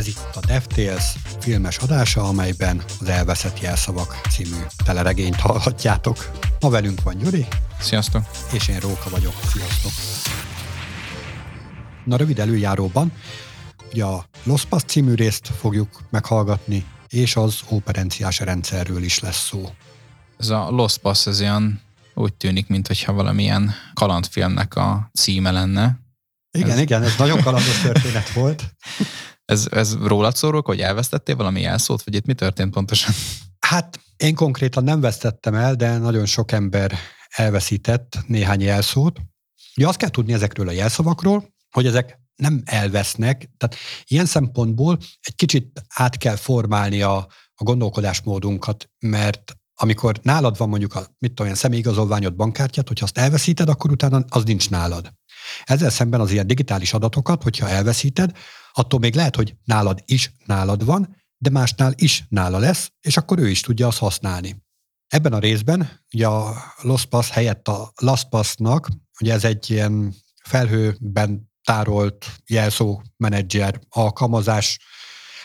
Ez itt a DevTales filmes adása, amelyben az Elveszett Jelszavak című teleregényt hallhatjátok. Ma velünk van Gyuri. Sziasztok. És én Róka vagyok. Sziasztok. Na rövid előjáróban ugye a Los Pass című részt fogjuk meghallgatni, és az operenciás rendszerről is lesz szó. Ez a Los Pass, ez olyan úgy tűnik, mintha valamilyen kalandfilmnek a címe lenne. Igen, ez... igen, ez nagyon kalandos történet volt. Ez, ez rólad szólok, hogy elvesztettél valami jelszót, vagy itt mi történt pontosan? Hát én konkrétan nem vesztettem el, de nagyon sok ember elveszített néhány jelszót. Ugye azt kell tudni ezekről a jelszavakról, hogy ezek nem elvesznek, tehát ilyen szempontból egy kicsit át kell formálni a, a gondolkodásmódunkat, mert amikor nálad van mondjuk a mit tudom, személyigazolványod, bankkártyát, hogyha azt elveszíted, akkor utána az nincs nálad. Ezzel szemben az ilyen digitális adatokat, hogyha elveszíted, attól még lehet, hogy nálad is nálad van, de másnál is nála lesz, és akkor ő is tudja azt használni. Ebben a részben ugye a LostPass helyett a LastPass-nak, ugye ez egy ilyen felhőben tárolt jelszó menedzser alkalmazás,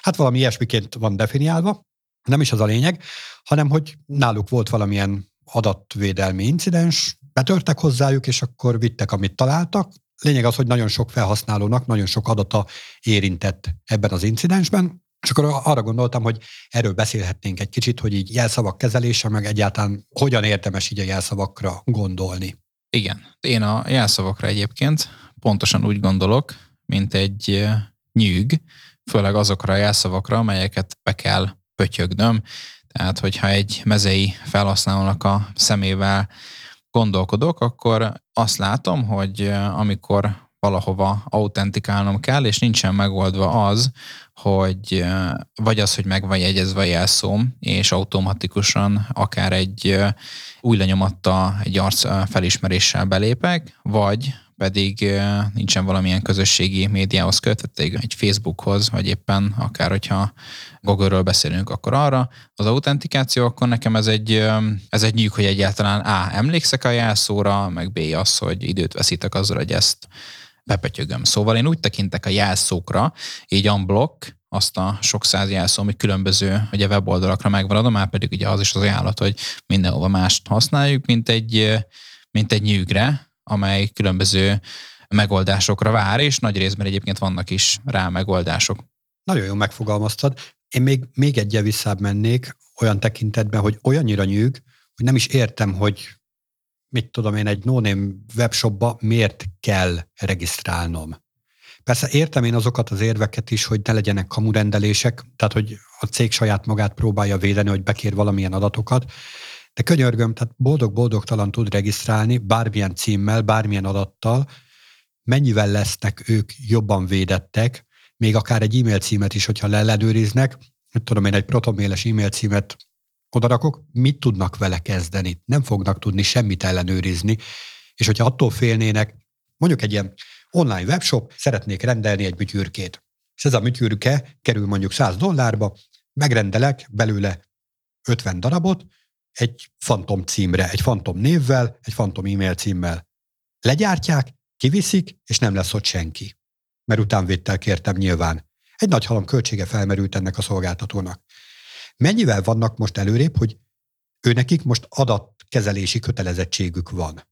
hát valami ilyesmiként van definiálva, nem is az a lényeg, hanem hogy náluk volt valamilyen adatvédelmi incidens, betörtek hozzájuk, és akkor vittek, amit találtak. Lényeg az, hogy nagyon sok felhasználónak nagyon sok adata érintett ebben az incidensben, és akkor arra gondoltam, hogy erről beszélhetnénk egy kicsit, hogy így jelszavak kezelése, meg egyáltalán hogyan érdemes így a jelszavakra gondolni. Igen, én a jelszavakra egyébként pontosan úgy gondolok, mint egy nyűg, főleg azokra a jelszavakra, amelyeket be kell pötyögnöm. Tehát, hogyha egy mezei felhasználónak a szemével gondolkodok, akkor azt látom, hogy amikor valahova autentikálnom kell, és nincsen megoldva az, hogy vagy az, hogy meg van jegyezve a jelszóm, és automatikusan akár egy új lenyomatta egy arc felismeréssel belépek, vagy pedig nincsen valamilyen közösségi médiához kötve, egy Facebookhoz, vagy éppen akár, hogyha Google-ről beszélünk, akkor arra. Az autentikáció, akkor nekem ez egy, ez egy nyűg, hogy egyáltalán A. emlékszek a jelszóra, meg B. az, hogy időt veszítek azzal, hogy ezt bepötyögöm. Szóval én úgy tekintek a jelszókra, így unblock, azt a sok száz jelszó, ami különböző ugye weboldalakra megvan már pedig ugye az is az ajánlat, hogy mindenhova mást használjuk, mint egy, mint egy nyűgre, amely különböző megoldásokra vár, és nagy részben egyébként vannak is rá megoldások. Nagyon jól megfogalmaztad. Én még, még egyel visszább mennék olyan tekintetben, hogy olyannyira nyűg, hogy nem is értem, hogy mit tudom én, egy no webshopba miért kell regisztrálnom. Persze értem én azokat az érveket is, hogy ne legyenek kamurendelések, tehát hogy a cég saját magát próbálja védeni, hogy bekér valamilyen adatokat, de könyörgöm, tehát boldog-boldogtalan tud regisztrálni bármilyen címmel, bármilyen adattal, mennyivel lesznek ők jobban védettek, még akár egy e-mail címet is, hogyha leellenőriznek, tudom én, egy protoméles e-mail címet odarakok, mit tudnak vele kezdeni? Nem fognak tudni semmit ellenőrizni, és hogyha attól félnének, mondjuk egy ilyen online webshop, szeretnék rendelni egy műtyürkét. És ez a műtyürke kerül mondjuk 100 dollárba, megrendelek belőle 50 darabot, egy fantom címre, egy fantom névvel, egy fantom e-mail címmel. Legyártják, kiviszik, és nem lesz ott senki. Mert utánvédtel kértem nyilván. Egy nagy halom költsége felmerült ennek a szolgáltatónak. Mennyivel vannak most előrébb, hogy őnekik most adatkezelési kötelezettségük van?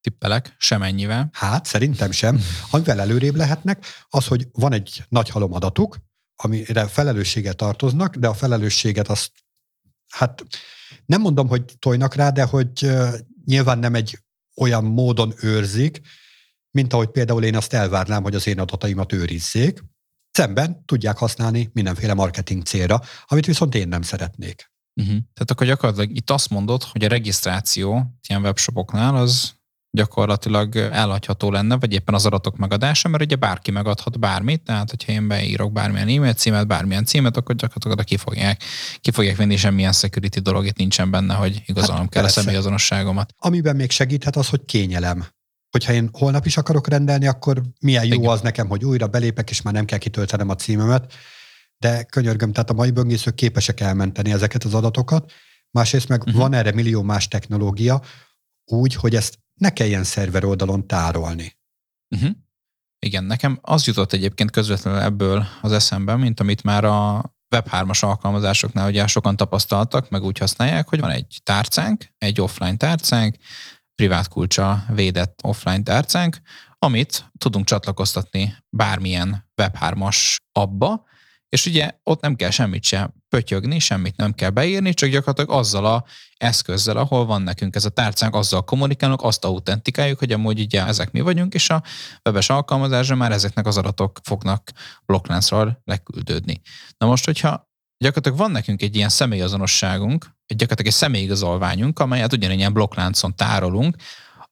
Tippelek, semennyivel. Hát, szerintem sem. Amivel előrébb lehetnek, az, hogy van egy nagy halom adatuk, amire felelősséggel tartoznak, de a felelősséget azt, hát nem mondom, hogy tojnak rá, de hogy nyilván nem egy olyan módon őrzik, mint ahogy például én azt elvárnám, hogy az én adataimat őrizzék. Szemben tudják használni mindenféle marketing célra, amit viszont én nem szeretnék. Uh-huh. Tehát akkor gyakorlatilag itt azt mondod, hogy a regisztráció ilyen webshopoknál az gyakorlatilag elhagyható lenne, vagy éppen az adatok megadása, mert ugye bárki megadhat bármit, tehát hogyha én beírok bármilyen e-mail címet, bármilyen címet, akkor gyakorlatilag ki fogják, ki fogják venni, semmilyen security dolog itt nincsen benne, hogy igazolom hát kell persze. a személyazonosságomat. Amiben még segíthet az, hogy kényelem. Hogyha én holnap is akarok rendelni, akkor milyen jó Igen. az nekem, hogy újra belépek, és már nem kell kitöltenem a címemet. De könyörgöm, tehát a mai böngészők képesek elmenteni ezeket az adatokat. Másrészt meg uh-huh. van erre millió más technológia, úgy, hogy ezt ne kelljen szerver oldalon tárolni. Uh-huh. Igen, nekem az jutott egyébként közvetlenül ebből az eszembe, mint amit már a Web3-as alkalmazásoknál ugye sokan tapasztaltak, meg úgy használják, hogy van egy tárcánk, egy offline tárcánk, privát kulcsa védett offline tárcánk, amit tudunk csatlakoztatni bármilyen Web3-as abba, és ugye ott nem kell semmit sem pötyögni, semmit nem kell beírni, csak gyakorlatilag azzal a eszközzel, ahol van nekünk ez a tárcánk, azzal kommunikálunk, azt autentikáljuk, hogy amúgy ugye ezek mi vagyunk, és a webes alkalmazásra már ezeknek az adatok fognak blokkláncról leküldődni. Na most, hogyha gyakorlatilag van nekünk egy ilyen személyazonosságunk, egy gyakorlatilag egy személyigazolványunk, amelyet ugyanilyen blokkláncon tárolunk,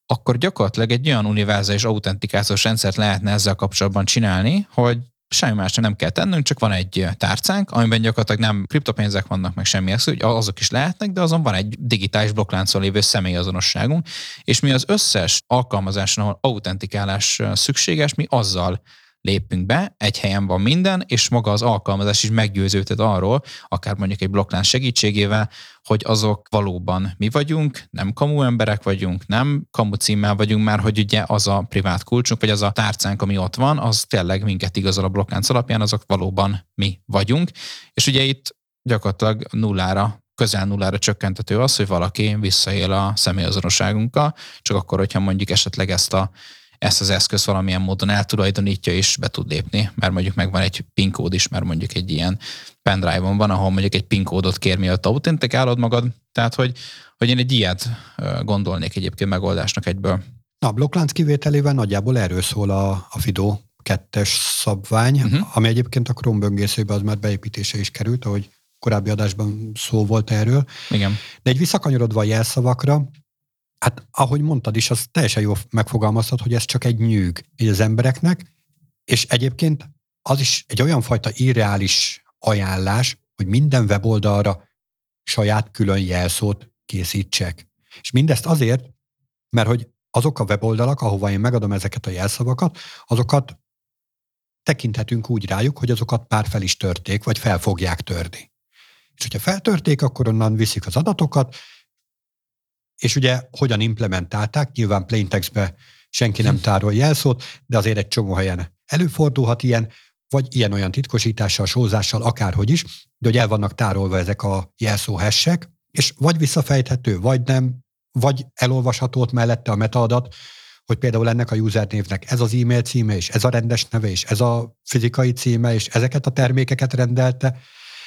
akkor gyakorlatilag egy olyan univerzális autentikációs rendszert lehetne ezzel kapcsolatban csinálni, hogy semmi más nem kell tennünk, csak van egy tárcánk, amiben gyakorlatilag nem kriptopénzek vannak, meg semmi eszköz, azok is lehetnek, de azon van egy digitális blokkláncon lévő személyazonosságunk, és mi az összes alkalmazáson, ahol autentikálás szükséges, mi azzal lépünk be, egy helyen van minden, és maga az alkalmazás is meggyőződhet arról, akár mondjuk egy blokklánc segítségével, hogy azok valóban mi vagyunk, nem kamu emberek vagyunk, nem kamu címmel vagyunk, már hogy ugye az a privát kulcsunk, vagy az a tárcánk, ami ott van, az tényleg minket igazol a blokklánc alapján, azok valóban mi vagyunk. És ugye itt gyakorlatilag nullára közel nullára csökkentető az, hogy valaki visszaél a személyazonosságunkkal, csak akkor, hogyha mondjuk esetleg ezt a ezt az eszköz valamilyen módon eltulajdonítja és be tud lépni, mert mondjuk megvan egy PIN kód is, mert mondjuk egy ilyen pendrive-on van, ahol mondjuk egy PIN kódot kér, mielőtt autentikálod magad. Tehát, hogy, hogy én egy ilyet gondolnék egyébként megoldásnak egyből. Na, a blokklánc kivételével nagyjából erről szól a, a FIDO kettes szabvány, uh-huh. ami egyébként a Chrome böngészőbe az már beépítése is került, ahogy korábbi adásban szó volt erről. Igen. De egy visszakanyarodva a jelszavakra, Hát ahogy mondtad is, az teljesen jó megfogalmazhat, hogy ez csak egy nyűg így az embereknek, és egyébként az is egy olyan fajta irreális ajánlás, hogy minden weboldalra saját külön jelszót készítsek. És mindezt azért, mert hogy azok a weboldalak, ahova én megadom ezeket a jelszavakat, azokat tekinthetünk úgy rájuk, hogy azokat pár fel is törték, vagy fel fogják törni. És hogyha feltörték, akkor onnan viszik az adatokat, és ugye hogyan implementálták, nyilván plaintextbe senki nem tárol jelszót, de azért egy csomó helyen előfordulhat ilyen, vagy ilyen-olyan titkosítással, sózással, akárhogy is, de hogy el vannak tárolva ezek a jelszó hessek, és vagy visszafejthető, vagy nem, vagy elolvasható ott mellette a metaadat, hogy például ennek a usernévnek ez az e-mail címe, és ez a rendes neve, és ez a fizikai címe, és ezeket a termékeket rendelte,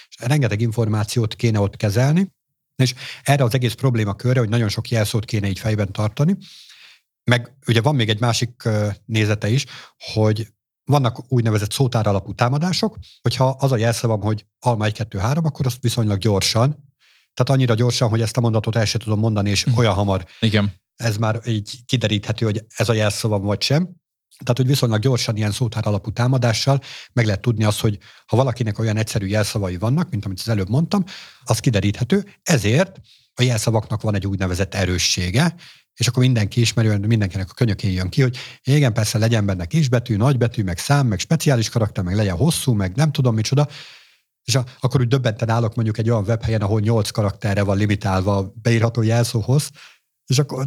és rengeteg információt kéne ott kezelni, és erre az egész probléma körre, hogy nagyon sok jelszót kéne így fejben tartani, meg ugye van még egy másik nézete is, hogy vannak úgynevezett szótár alapú támadások, hogyha az a jelszavam, hogy alma 1, 2, 3, akkor azt viszonylag gyorsan, tehát annyira gyorsan, hogy ezt a mondatot el sem tudom mondani, és mhm. olyan hamar Igen. ez már így kideríthető, hogy ez a jelszavam vagy sem. Tehát, hogy viszonylag gyorsan ilyen szótár alapú támadással meg lehet tudni azt, hogy ha valakinek olyan egyszerű jelszavai vannak, mint amit az előbb mondtam, az kideríthető. Ezért a jelszavaknak van egy úgynevezett erőssége, és akkor mindenki ismeri, mindenkinek a könyökén jön ki, hogy igen, persze legyen benne kisbetű, nagybetű, meg szám, meg speciális karakter, meg legyen hosszú, meg nem tudom micsoda, és a, akkor úgy döbbenten állok mondjuk egy olyan webhelyen, ahol 8 karakterre van limitálva a beírható jelszóhoz, és akkor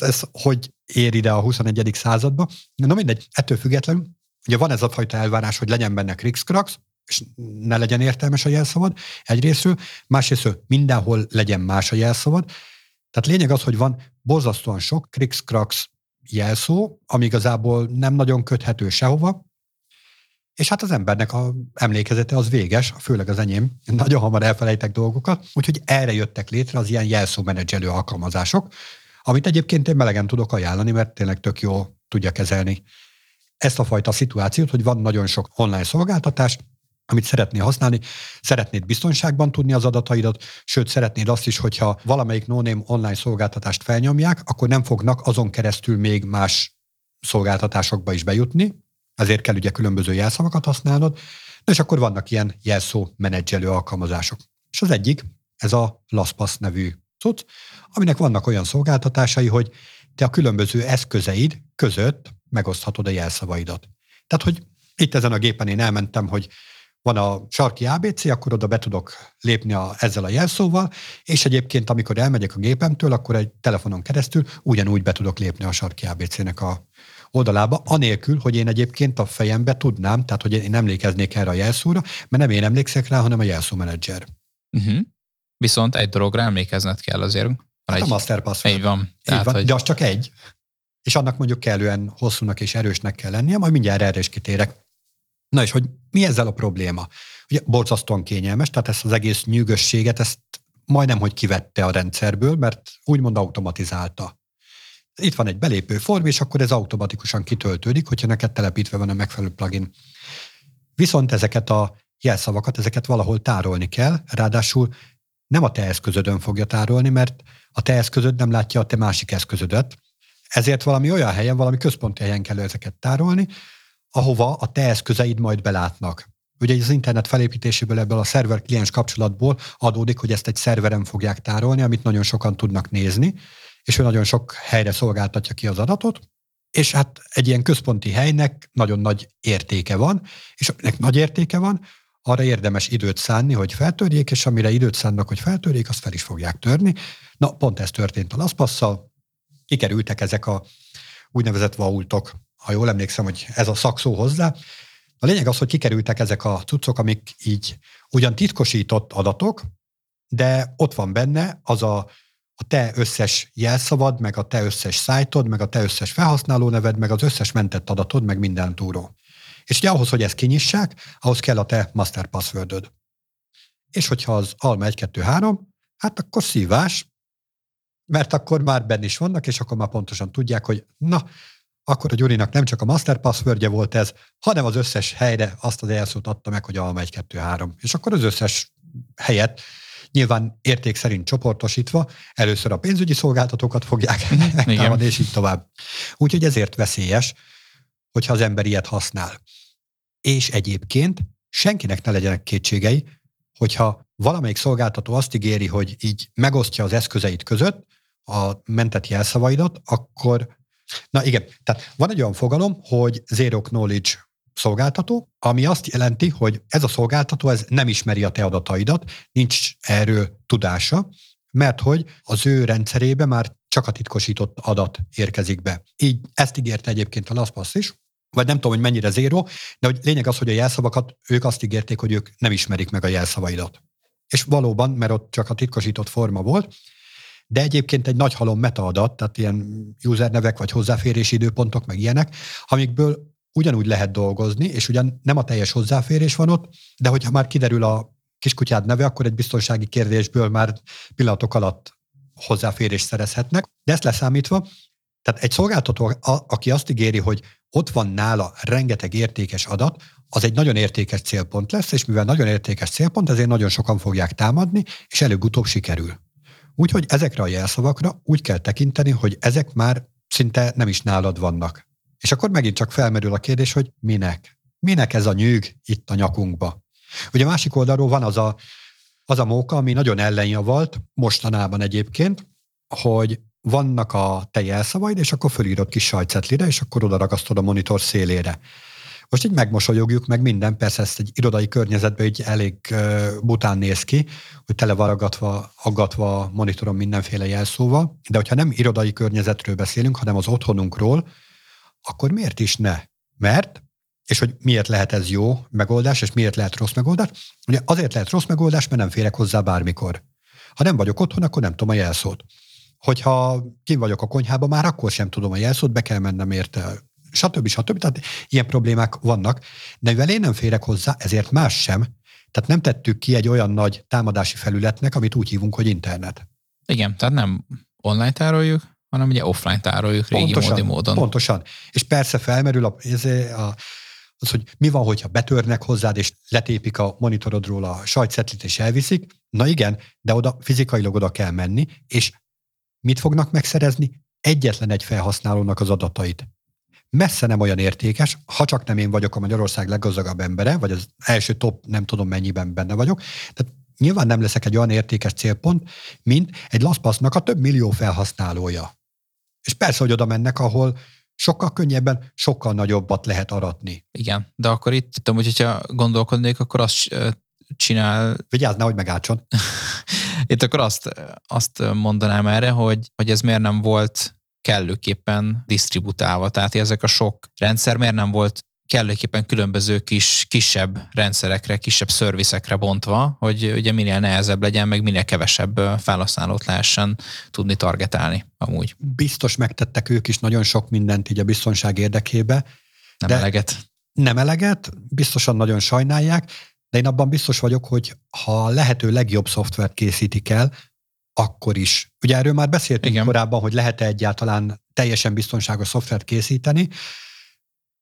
ez hogy ér ide a 21. századba? Na mindegy, ettől függetlenül, ugye van ez a fajta elvárás, hogy legyen benne krikszkrax, és ne legyen értelmes a jelszavad egyrésztről, másrésztről mindenhol legyen más a jelszavad. Tehát lényeg az, hogy van borzasztóan sok krikszkrax jelszó, ami igazából nem nagyon köthető sehova, és hát az embernek a emlékezete az véges, főleg az enyém, nagyon hamar elfelejtek dolgokat, úgyhogy erre jöttek létre az ilyen jelszómenedzselő alkalmazások, amit egyébként én melegen tudok ajánlani, mert tényleg tök jó tudja kezelni ezt a fajta szituációt, hogy van nagyon sok online szolgáltatás, amit szeretnél használni, szeretnéd biztonságban tudni az adataidat, sőt, szeretnéd azt is, hogyha valamelyik no online szolgáltatást felnyomják, akkor nem fognak azon keresztül még más szolgáltatásokba is bejutni, ezért kell ugye különböző jelszavakat használnod, és akkor vannak ilyen jelszó menedzselő alkalmazások. És az egyik, ez a LastPass nevű cucc, aminek vannak olyan szolgáltatásai, hogy te a különböző eszközeid között megoszthatod a jelszavaidat. Tehát, hogy itt ezen a gépen én elmentem, hogy van a sarki ABC, akkor oda be tudok lépni a, ezzel a jelszóval, és egyébként, amikor elmegyek a gépemtől, akkor egy telefonon keresztül ugyanúgy be tudok lépni a sarki ABC-nek a oldalába, anélkül, hogy én egyébként a fejembe tudnám, tehát hogy én emlékeznék erre a jelszóra, mert nem én emlékszek rá, hanem a jelszómenedzser. Uh-huh. Viszont egy dologra emlékezned kell azért. Hát egy, a master password. Így van. Tehát, van. Hogy... De az csak egy. És annak mondjuk kellően hosszúnak és erősnek kell lennie, majd mindjárt erre is kitérek. Na és hogy mi ezzel a probléma? Ugye borzasztóan kényelmes, tehát ezt az egész nyűgösséget, ezt majdnem, hogy kivette a rendszerből, mert úgymond automatizálta. Itt van egy belépő form, és akkor ez automatikusan kitöltődik, hogyha neked telepítve van a megfelelő plugin. Viszont ezeket a jelszavakat, ezeket valahol tárolni kell, ráadásul nem a te eszközödön fogja tárolni, mert a te eszközöd nem látja a te másik eszközödet, ezért valami olyan helyen, valami központi helyen kell ezeket tárolni, ahova a te eszközeid majd belátnak. Ugye az internet felépítéséből ebből a szerver-kliens kapcsolatból adódik, hogy ezt egy szerveren fogják tárolni, amit nagyon sokan tudnak nézni, és ő nagyon sok helyre szolgáltatja ki az adatot, és hát egy ilyen központi helynek nagyon nagy értéke van, és aminek nagy értéke van, arra érdemes időt szánni, hogy feltörjék, és amire időt szánnak, hogy feltörjék, azt fel is fogják törni. Na, pont ez történt a LastPass-szal, kikerültek ezek a úgynevezett vaultok, ha jól emlékszem, hogy ez a szakszó hozzá. A lényeg az, hogy kikerültek ezek a cuccok, amik így ugyan titkosított adatok, de ott van benne az a, a te összes jelszavad, meg a te összes szájtod, meg a te összes felhasználó neved, meg az összes mentett adatod, meg minden túró. És ugye ahhoz, hogy ezt kinyissák, ahhoz kell a te master passwordöd. És hogyha az alma 1, 2, 3, hát akkor szívás, mert akkor már benne is vannak, és akkor már pontosan tudják, hogy na, akkor a Gyurinak nem csak a master passwordje volt ez, hanem az összes helyre azt az elszót adta meg, hogy alma 1, 2, 3. És akkor az összes helyet nyilván érték szerint csoportosítva, először a pénzügyi szolgáltatókat fogják megtámadni, és így tovább. Úgyhogy ezért veszélyes, hogyha az ember ilyet használ. És egyébként senkinek ne legyenek kétségei, hogyha valamelyik szolgáltató azt ígéri, hogy így megosztja az eszközeit között a mentett jelszavaidat, akkor Na igen, tehát van egy olyan fogalom, hogy zero knowledge szolgáltató, ami azt jelenti, hogy ez a szolgáltató ez nem ismeri a te adataidat, nincs erről tudása, mert hogy az ő rendszerébe már csak a titkosított adat érkezik be. Így ezt ígérte egyébként a LastPass is, vagy nem tudom, hogy mennyire zéró, de hogy lényeg az, hogy a jelszavakat ők azt ígérték, hogy ők nem ismerik meg a jelszavaidat. És valóban, mert ott csak a titkosított forma volt, de egyébként egy nagy halom metaadat, tehát ilyen usernevek vagy hozzáférési időpontok, meg ilyenek, amikből ugyanúgy lehet dolgozni, és ugyan nem a teljes hozzáférés van ott, de hogyha már kiderül a kiskutyád neve, akkor egy biztonsági kérdésből már pillanatok alatt hozzáférést szerezhetnek. De ezt leszámítva, tehát egy szolgáltató, aki azt ígéri, hogy ott van nála rengeteg értékes adat, az egy nagyon értékes célpont lesz, és mivel nagyon értékes célpont, ezért nagyon sokan fogják támadni, és előbb-utóbb sikerül. Úgyhogy ezekre a jelszavakra úgy kell tekinteni, hogy ezek már szinte nem is nálad vannak. És akkor megint csak felmerül a kérdés, hogy minek? Minek ez a nyűg itt a nyakunkba? Ugye a másik oldalról van az a, az a móka, ami nagyon ellenjavalt, mostanában egyébként, hogy vannak a te jelszavaid, és akkor fölírod kis sajtcetlire, és akkor oda ragasztod a monitor szélére. Most így megmosolyogjuk meg minden, persze ezt egy irodai környezetben így elég bután néz ki, hogy tele varagatva, aggatva a monitoron mindenféle jelszóval, de hogyha nem irodai környezetről beszélünk, hanem az otthonunkról, akkor miért is ne? Mert, és hogy miért lehet ez jó megoldás, és miért lehet rossz megoldás? Ugye azért lehet rossz megoldás, mert nem férek hozzá bármikor. Ha nem vagyok otthon, akkor nem tudom a jelszót. Hogyha kim vagyok a konyhában, már akkor sem tudom a jelszót, be kell mennem érte stb. stb. Tehát ilyen problémák vannak, de mivel én nem férek hozzá, ezért más sem. Tehát nem tettük ki egy olyan nagy támadási felületnek, amit úgy hívunk, hogy internet. Igen, tehát nem online tároljuk, hanem ugye offline tároljuk régi pontosan, módi módon. Pontosan. És persze felmerül a, a, az, hogy mi van, hogyha betörnek hozzád, és letépik a monitorodról a sajtszetlit, és elviszik. Na igen, de oda fizikailag oda kell menni, és mit fognak megszerezni? Egyetlen egy felhasználónak az adatait messze nem olyan értékes, ha csak nem én vagyok a Magyarország leggazdagabb embere, vagy az első top nem tudom mennyiben benne vagyok. Tehát nyilván nem leszek egy olyan értékes célpont, mint egy LastPass-nak a több millió felhasználója. És persze, hogy oda mennek, ahol sokkal könnyebben, sokkal nagyobbat lehet aratni. Igen, de akkor itt, tudom, hogy hogyha gondolkodnék, akkor azt csinál... Vigyázz, nehogy megátson. itt akkor azt, azt mondanám erre, hogy, hogy ez miért nem volt kellőképpen disztributálva. Tehát ezek a sok rendszer miért nem volt kellőképpen különböző kis, kisebb rendszerekre, kisebb szervizekre bontva, hogy ugye minél nehezebb legyen, meg minél kevesebb felhasználót lehessen tudni targetálni amúgy. Biztos megtettek ők is nagyon sok mindent így a biztonság érdekébe. Nem de eleget. Nem eleget, biztosan nagyon sajnálják, de én abban biztos vagyok, hogy ha lehető legjobb szoftvert készítik el, akkor is. Ugye erről már beszéltünk Igen. korábban, hogy lehet-e egyáltalán teljesen biztonságos szoftvert készíteni.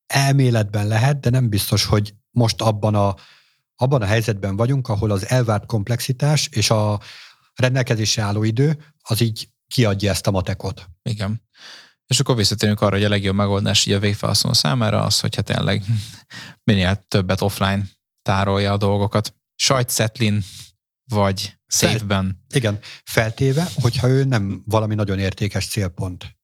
Elméletben lehet, de nem biztos, hogy most abban a, abban a helyzetben vagyunk, ahol az elvárt komplexitás és a rendelkezésre álló idő az így kiadja ezt a matekot. Igen. És akkor visszatérünk arra, hogy a legjobb megoldás így a végfelhasználó számára az, hogyha tényleg minél többet offline tárolja a dolgokat. Sajtszetlin vagy szétben. Igen, feltéve, hogyha ő nem valami nagyon értékes célpont.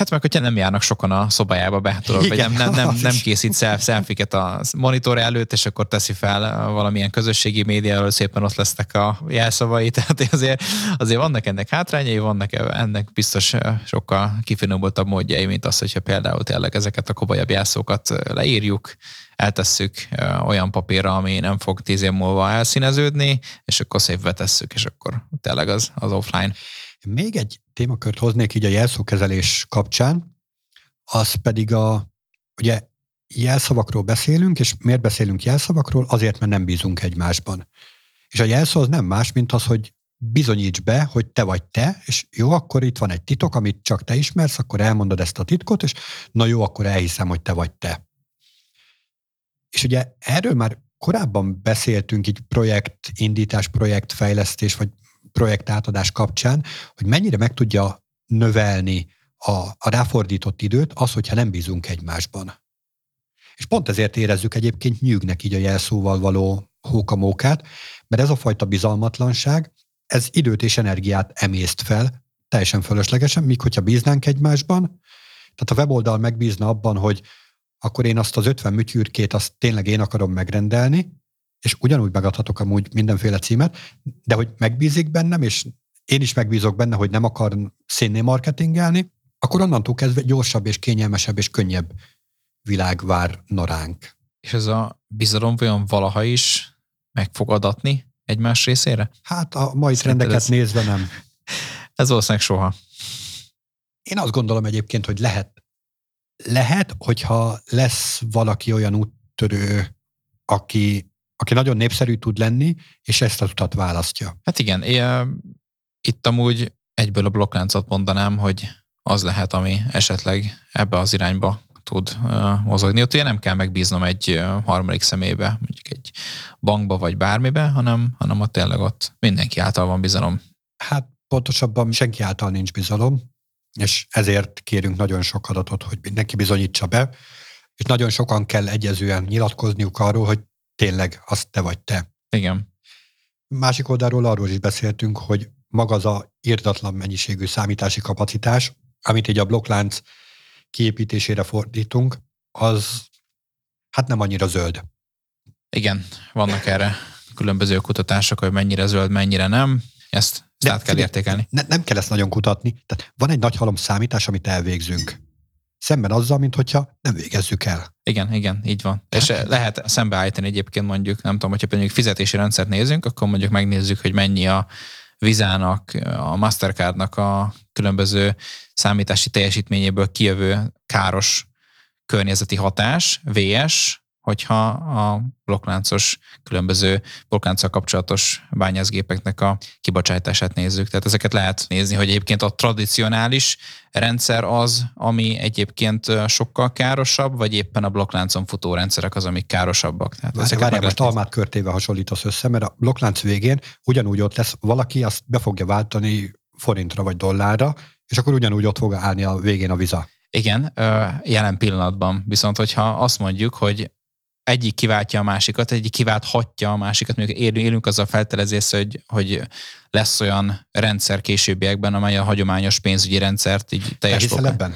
Hát meg, hogyha nem járnak sokan a szobájába be, tudod, vagy nem, nem, nem, nem készít szelfiket a monitor előtt, és akkor teszi fel valamilyen közösségi médiáról, szépen ott lesznek a jelszavai, tehát azért, azért vannak ennek hátrányai, vannak ennek biztos sokkal kifinomultabb módjai, mint az, hogyha például tényleg ezeket a komolyabb jelszókat leírjuk, eltesszük olyan papírra, ami nem fog tíz év múlva elszíneződni, és akkor szép vetesszük, és akkor tényleg az, az offline. Még egy témakört hoznék így a jelszókezelés kapcsán, az pedig a, ugye jelszavakról beszélünk, és miért beszélünk jelszavakról? Azért, mert nem bízunk egymásban. És a jelszó az nem más, mint az, hogy bizonyíts be, hogy te vagy te, és jó, akkor itt van egy titok, amit csak te ismersz, akkor elmondod ezt a titkot, és na jó, akkor elhiszem, hogy te vagy te. És ugye erről már korábban beszéltünk így projektindítás, projektfejlesztés, vagy projektátadás kapcsán, hogy mennyire meg tudja növelni a, a ráfordított időt az, hogyha nem bízunk egymásban. És pont ezért érezzük egyébként nyűgnek így a jelszóval való hókamókát, mert ez a fajta bizalmatlanság, ez időt és energiát emészt fel, teljesen fölöslegesen, míg hogyha bíznánk egymásban, tehát a weboldal megbízna abban, hogy akkor én azt az 50 műtyűrkét, azt tényleg én akarom megrendelni, és ugyanúgy megadhatok amúgy mindenféle címet, de hogy megbízik bennem, és én is megbízok benne, hogy nem akar szénné marketingelni, akkor onnantól kezdve gyorsabb és kényelmesebb és könnyebb világ vár naránk. És ez a bizalom olyan valaha is meg fog adatni egymás részére? Hát a mai Szerinted trendeket ez... nézve nem. Ez valószínűleg soha. Én azt gondolom egyébként, hogy lehet. Lehet, hogyha lesz valaki olyan úttörő, aki aki nagyon népszerű tud lenni, és ezt az utat választja. Hát igen, én, itt amúgy egyből a blokkláncot mondanám, hogy az lehet, ami esetleg ebbe az irányba tud uh, mozogni. Ott ugye nem kell megbíznom egy uh, harmadik szemébe, mondjuk egy bankba vagy bármibe, hanem, hanem ott tényleg ott mindenki által van bizalom. Hát pontosabban senki által nincs bizalom, és ezért kérünk nagyon sok adatot, hogy mindenki bizonyítsa be, és nagyon sokan kell egyezően nyilatkozniuk arról, hogy tényleg az te vagy te. Igen. Másik oldalról arról is beszéltünk, hogy maga az a írtatlan mennyiségű számítási kapacitás, amit így a blokklánc kiépítésére fordítunk, az hát nem annyira zöld. Igen, vannak erre különböző kutatások, hogy mennyire zöld, mennyire nem. Ezt, ezt át kell értékelni. Ne, nem kell ezt nagyon kutatni. Tehát van egy nagy halom számítás, amit elvégzünk szemben azzal, mint hogyha nem végezzük el. Igen, igen, így van. Hát. És lehet szembeállítani egyébként mondjuk, nem tudom, hogyha például fizetési rendszert nézünk, akkor mondjuk megnézzük, hogy mennyi a Vizának, a Mastercardnak a különböző számítási teljesítményéből kijövő káros környezeti hatás, VS, hogyha a blokkláncos, különböző blokklánccal kapcsolatos bányászgépeknek a kibocsátását nézzük. Tehát ezeket lehet nézni, hogy egyébként a tradicionális rendszer az, ami egyébként sokkal károsabb, vagy éppen a blokkláncon futó rendszerek az, amik károsabbak. Tehát Várj, várjál, most almát körtével hasonlítasz össze, mert a blokklánc végén ugyanúgy ott lesz, valaki azt be fogja váltani forintra vagy dollárra, és akkor ugyanúgy ott fog állni a végén a viza. Igen, jelen pillanatban. Viszont, hogyha azt mondjuk, hogy egyik kiváltja a másikat, egyik kiválthatja a másikat. Mondjuk élünk azzal feltelezés, hogy, hogy lesz olyan rendszer későbbiekben, amely a hagyományos pénzügyi rendszert így teljes ebben?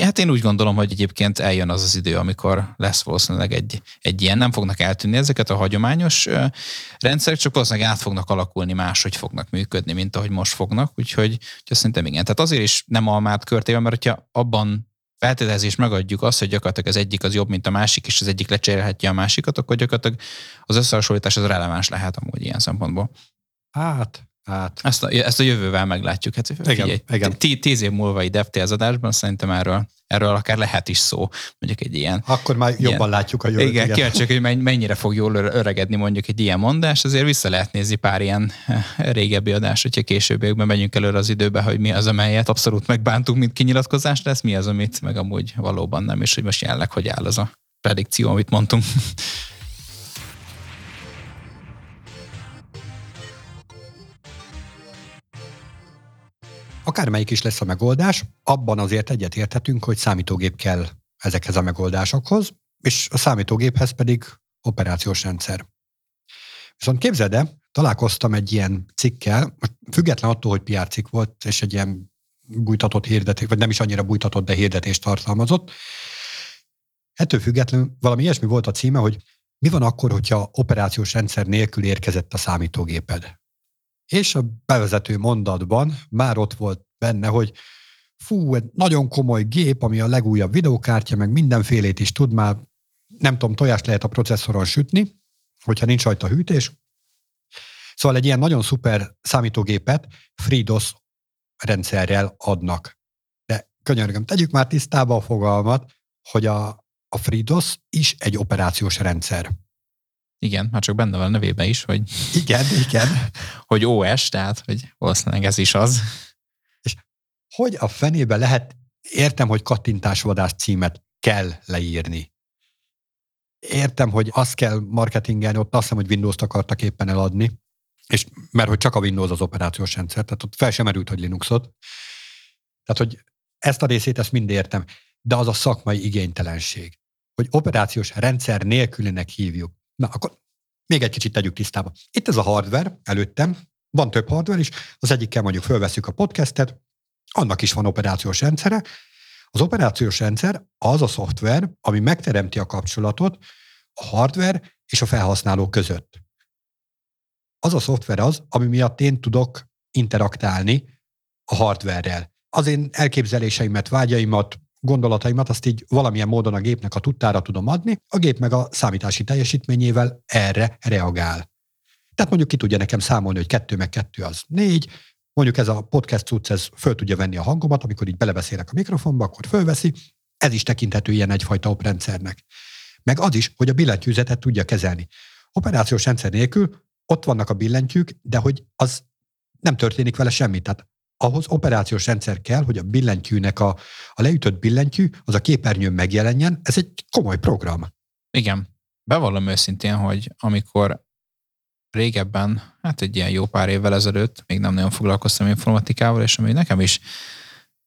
Hát én úgy gondolom, hogy egyébként eljön az az idő, amikor lesz valószínűleg egy, egy ilyen, nem fognak eltűnni ezeket a hagyományos rendszerek, csak valószínűleg át fognak alakulni, máshogy fognak működni, mint ahogy most fognak, úgyhogy, úgyhogy szerintem igen. Tehát azért is nem almát körtével, mert hogyha abban feltételezés megadjuk azt, hogy gyakorlatilag az egyik az jobb, mint a másik, és az egyik lecserélhetje a másikat, akkor gyakorlatilag az összehasonlítás az releváns lehet amúgy ilyen szempontból. Hát, Hát. Ezt, a, ezt a jövővel meglátjuk. Hát, igen, figyelj, igen. Tíz év múlva egy DevTales adásban szerintem erről, erről akár lehet is szó, mondjuk egy ilyen. Akkor már jobban ilyen, látjuk a jövőt. Igen, igen. kíváncsi, hogy mennyire fog jól öregedni mondjuk egy ilyen mondás, azért vissza lehet nézni pár ilyen eh, régebbi adás, hogyha későbbiekben megyünk előre az időbe, hogy mi az, amelyet abszolút megbántunk, mint kinyilatkozás lesz, mi az, amit meg amúgy valóban nem, és hogy most jelenleg hogy áll az a predikció, amit mondtunk. Akármelyik is lesz a megoldás, abban azért egyet érthetünk, hogy számítógép kell ezekhez a megoldásokhoz, és a számítógéphez pedig operációs rendszer. Viszont képzeld el, találkoztam egy ilyen cikkel, független attól, hogy PR cikk volt, és egy ilyen bújtatott hirdetés, vagy nem is annyira bújtatott, de hirdetést tartalmazott. Ettől függetlenül valami ilyesmi volt a címe, hogy mi van akkor, hogyha operációs rendszer nélkül érkezett a számítógéped? És a bevezető mondatban már ott volt benne, hogy fú, egy nagyon komoly gép, ami a legújabb videókártya, meg mindenfélét is tud már, nem tudom, tojást lehet a processzoron sütni, hogyha nincs rajta hűtés. Szóval egy ilyen nagyon szuper számítógépet FreeDOS rendszerrel adnak. De könyörgöm, tegyük már tisztába a fogalmat, hogy a, a FreeDOS is egy operációs rendszer. Igen, már csak benne van a nevében is, hogy... Igen, igen. hogy OS, tehát, hogy valószínűleg ez is az. És hogy a fenébe lehet, értem, hogy kattintásvadász címet kell leírni. Értem, hogy azt kell marketingelni, ott azt hiszem, hogy Windows-t akartak éppen eladni, és mert hogy csak a Windows az operációs rendszer, tehát ott fel sem merült, hogy Linuxot. Tehát, hogy ezt a részét, ezt mind értem, de az a szakmai igénytelenség, hogy operációs rendszer nélkülinek hívjuk. Na, akkor még egy kicsit tegyük tisztába. Itt ez a hardware előttem, van több hardware is, az egyikkel mondjuk fölveszük a podcastet, annak is van operációs rendszere. Az operációs rendszer az a szoftver, ami megteremti a kapcsolatot a hardware és a felhasználó között. Az a szoftver az, ami miatt én tudok interaktálni a hardware-rel. Az én elképzeléseimet, vágyaimat, gondolataimat azt így valamilyen módon a gépnek a tudtára tudom adni, a gép meg a számítási teljesítményével erre reagál. Tehát mondjuk ki tudja nekem számolni, hogy kettő meg kettő az négy, mondjuk ez a podcast cucc, ez föl tudja venni a hangomat, amikor így belebeszélek a mikrofonba, akkor fölveszi, ez is tekinthető ilyen egyfajta oprendszernek. Meg az is, hogy a billentyűzetet tudja kezelni. Operációs rendszer nélkül ott vannak a billentyűk, de hogy az nem történik vele semmi. Tehát ahhoz operációs rendszer kell, hogy a billentyűnek a, a leütött billentyű az a képernyőn megjelenjen. Ez egy komoly program. Igen. Bevallom őszintén, hogy amikor régebben, hát egy ilyen jó pár évvel ezelőtt, még nem nagyon foglalkoztam informatikával, és ami nekem is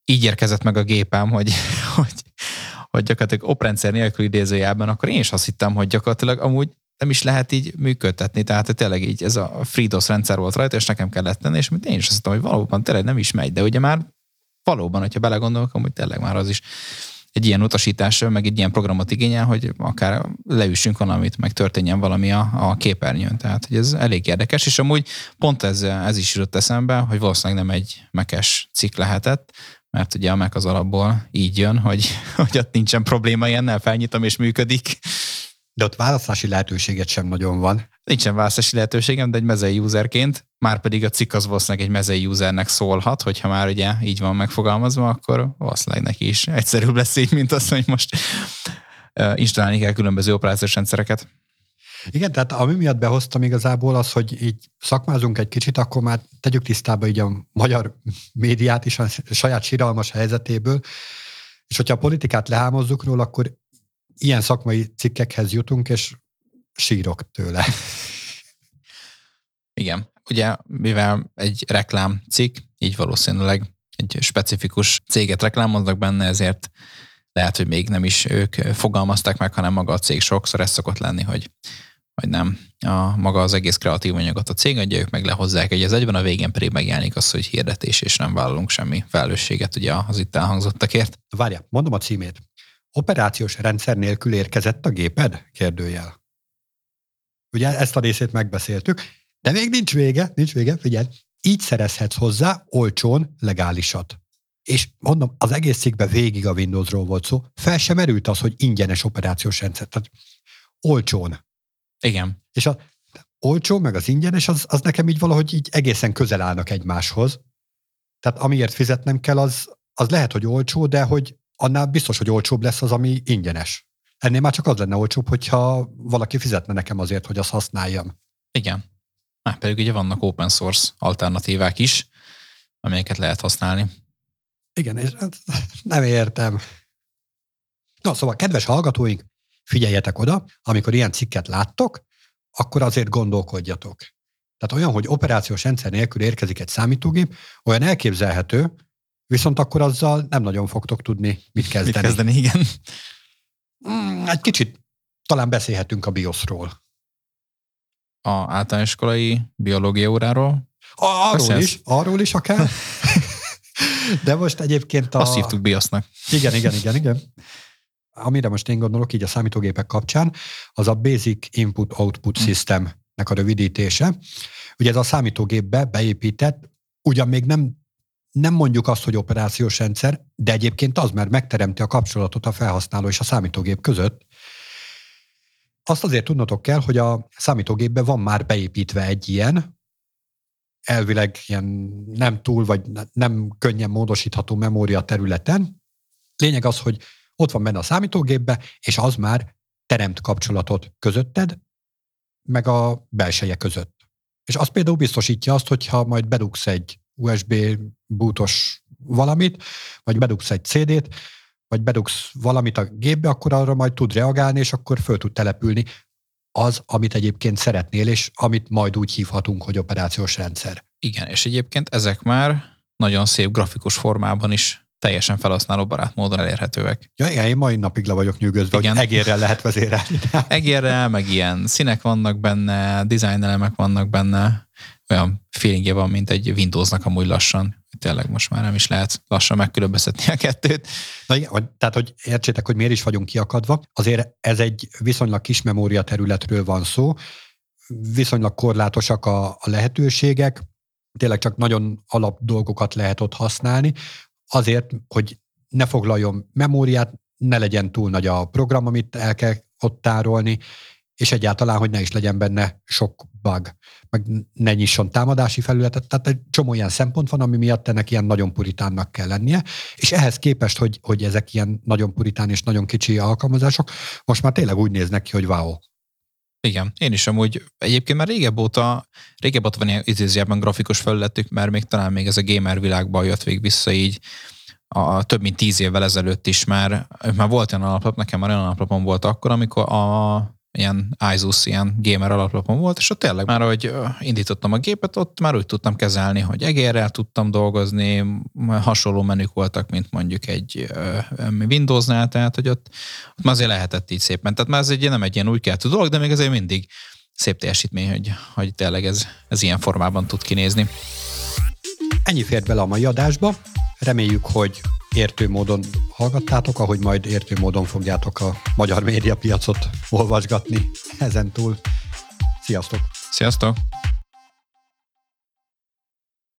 így érkezett meg a gépem, hogy, hogy, hogy gyakorlatilag oprendszer nélkül idézőjelben, akkor én is azt hittem, hogy gyakorlatilag amúgy nem is lehet így működtetni. Tehát tényleg így ez a FreeDOS rendszer volt rajta, és nekem kellett tenni, és én is azt hittem, hogy valóban tényleg nem is megy, de ugye már valóban, hogyha belegondolok, amúgy tényleg már az is egy ilyen utasítás, meg egy ilyen programot igényel, hogy akár leüssünk valamit, meg történjen valami a, a képernyőn. Tehát, hogy ez elég érdekes, és amúgy pont ez, ez is jutott eszembe, hogy valószínűleg nem egy mekes cikk lehetett, mert ugye a Mac az alapból így jön, hogy, hogy ott nincsen probléma, ilyennel felnyitom és működik, de ott választási lehetőséget sem nagyon van. Nincsen választási lehetőségem, de egy mezei userként, már pedig a cikk az valószínűleg egy mezei usernek szólhat, hogyha már ugye így van megfogalmazva, akkor valószínűleg neki is egyszerűbb lesz így, mint az, hogy most installálni kell különböző operációs rendszereket. Igen, tehát ami miatt behoztam igazából az, hogy így szakmázunk egy kicsit, akkor már tegyük tisztába így a magyar médiát is a saját síralmas helyzetéből, és hogyha a politikát lehámozzuk róla, akkor ilyen szakmai cikkekhez jutunk, és sírok tőle. Igen. Ugye, mivel egy reklám cikk, így valószínűleg egy specifikus céget reklámoznak benne, ezért lehet, hogy még nem is ők fogalmazták meg, hanem maga a cég sokszor ez szokott lenni, hogy vagy nem. A, maga az egész kreatív anyagot a cég adja, ők meg lehozzák egy az egyben, a végén pedig megjelenik az, hogy hirdetés, és nem vállalunk semmi felelősséget ugye az itt elhangzottakért. Várja, mondom a címét. Operációs rendszer nélkül érkezett a géped? Kérdőjel. Ugye ezt a részét megbeszéltük, de még nincs vége, nincs vége, figyelj. Így szerezhetsz hozzá olcsón legálisat. És mondom, az egész cikkben végig a Windowsról volt szó, fel sem merült az, hogy ingyenes operációs rendszer. Tehát olcsón. Igen. És a olcsó, meg az ingyenes, az, az nekem így valahogy így egészen közel állnak egymáshoz. Tehát amiért fizetnem kell, az, az lehet, hogy olcsó, de hogy annál biztos, hogy olcsóbb lesz az, ami ingyenes. Ennél már csak az lenne olcsóbb, hogyha valaki fizetne nekem azért, hogy azt használjam. Igen. Már pedig ugye vannak open source alternatívák is, amelyeket lehet használni. Igen, és hát nem értem. Na, szóval, kedves hallgatóink, figyeljetek oda, amikor ilyen cikket láttok, akkor azért gondolkodjatok. Tehát olyan, hogy operációs rendszer nélkül érkezik egy számítógép, olyan elképzelhető, viszont akkor azzal nem nagyon fogtok tudni mit kezdeni. Mit kezdeni, igen. Mm, egy kicsit talán beszélhetünk a BIOS-ról. A általános iskolai biológia óráról? Arról Beszélsz? is, arról is akár. De most egyébként a... Azt hívtuk BIOS-nak. Igen, igen, igen, igen. Amire most én gondolok így a számítógépek kapcsán, az a Basic Input-Output hm. Systemnek a rövidítése. Ugye ez a számítógépbe beépített, ugyan még nem nem mondjuk azt, hogy operációs rendszer, de egyébként az, mert megteremti a kapcsolatot a felhasználó és a számítógép között. Azt azért tudnotok kell, hogy a számítógépben van már beépítve egy ilyen, elvileg ilyen nem túl, vagy nem könnyen módosítható memória területen. Lényeg az, hogy ott van benne a számítógépbe, és az már teremt kapcsolatot közötted, meg a belseje között. És az például biztosítja azt, hogyha majd bedugsz egy USB bútos valamit, vagy bedugsz egy CD-t, vagy bedugsz valamit a gépbe, akkor arra majd tud reagálni, és akkor föl tud települni az, amit egyébként szeretnél, és amit majd úgy hívhatunk, hogy operációs rendszer. Igen, és egyébként ezek már nagyon szép grafikus formában is teljesen felhasználóbarát módon elérhetőek. Ja, igen, én mai napig le vagyok nyűgözve, igen. hogy egérrel lehet vezérelni. egérrel, meg ilyen színek vannak benne, design elemek vannak benne, olyan feelingje van, mint egy Windowsnak amúgy lassan. Tényleg most már nem is lehet lassan megkülönböztetni a kettőt. Na tehát, hogy értsétek, hogy miért is vagyunk kiakadva. Azért ez egy viszonylag kis memória területről van szó, viszonylag korlátosak a, a lehetőségek, tényleg csak nagyon alap dolgokat lehet ott használni, azért, hogy ne foglaljon memóriát, ne legyen túl nagy a program, amit el kell ott tárolni, és egyáltalán, hogy ne is legyen benne sok bug, meg ne nyisson támadási felületet. Tehát egy csomó ilyen szempont van, ami miatt ennek ilyen nagyon puritánnak kell lennie, és ehhez képest, hogy, hogy ezek ilyen nagyon puritán és nagyon kicsi alkalmazások, most már tényleg úgy néznek ki, hogy wow. Igen, én is amúgy egyébként már régebb óta, régebb óta van ilyen idézőjelben grafikus felületük, mert még talán még ez a gamer világban jött végig vissza így, a, több mint tíz évvel ezelőtt is már, már volt olyan alaplap, nekem már olyan alaplapom volt akkor, amikor a ilyen ISUS, ilyen gamer alaplapon volt, és ott tényleg már, hogy indítottam a gépet, ott már úgy tudtam kezelni, hogy egérrel tudtam dolgozni, hasonló menük voltak, mint mondjuk egy Windowsnál, tehát hogy ott, ott már azért lehetett így szépen. Tehát már ez egy, nem egy ilyen új keltő dolog, de még azért mindig szép teljesítmény, hogy, hogy tényleg ez, ez ilyen formában tud kinézni. Ennyi fért bele a mai adásba. Reméljük, hogy értő módon hallgattátok, ahogy majd értő módon fogjátok a magyar médiapiacot olvasgatni ezen túl. Sziasztok! Sziasztok!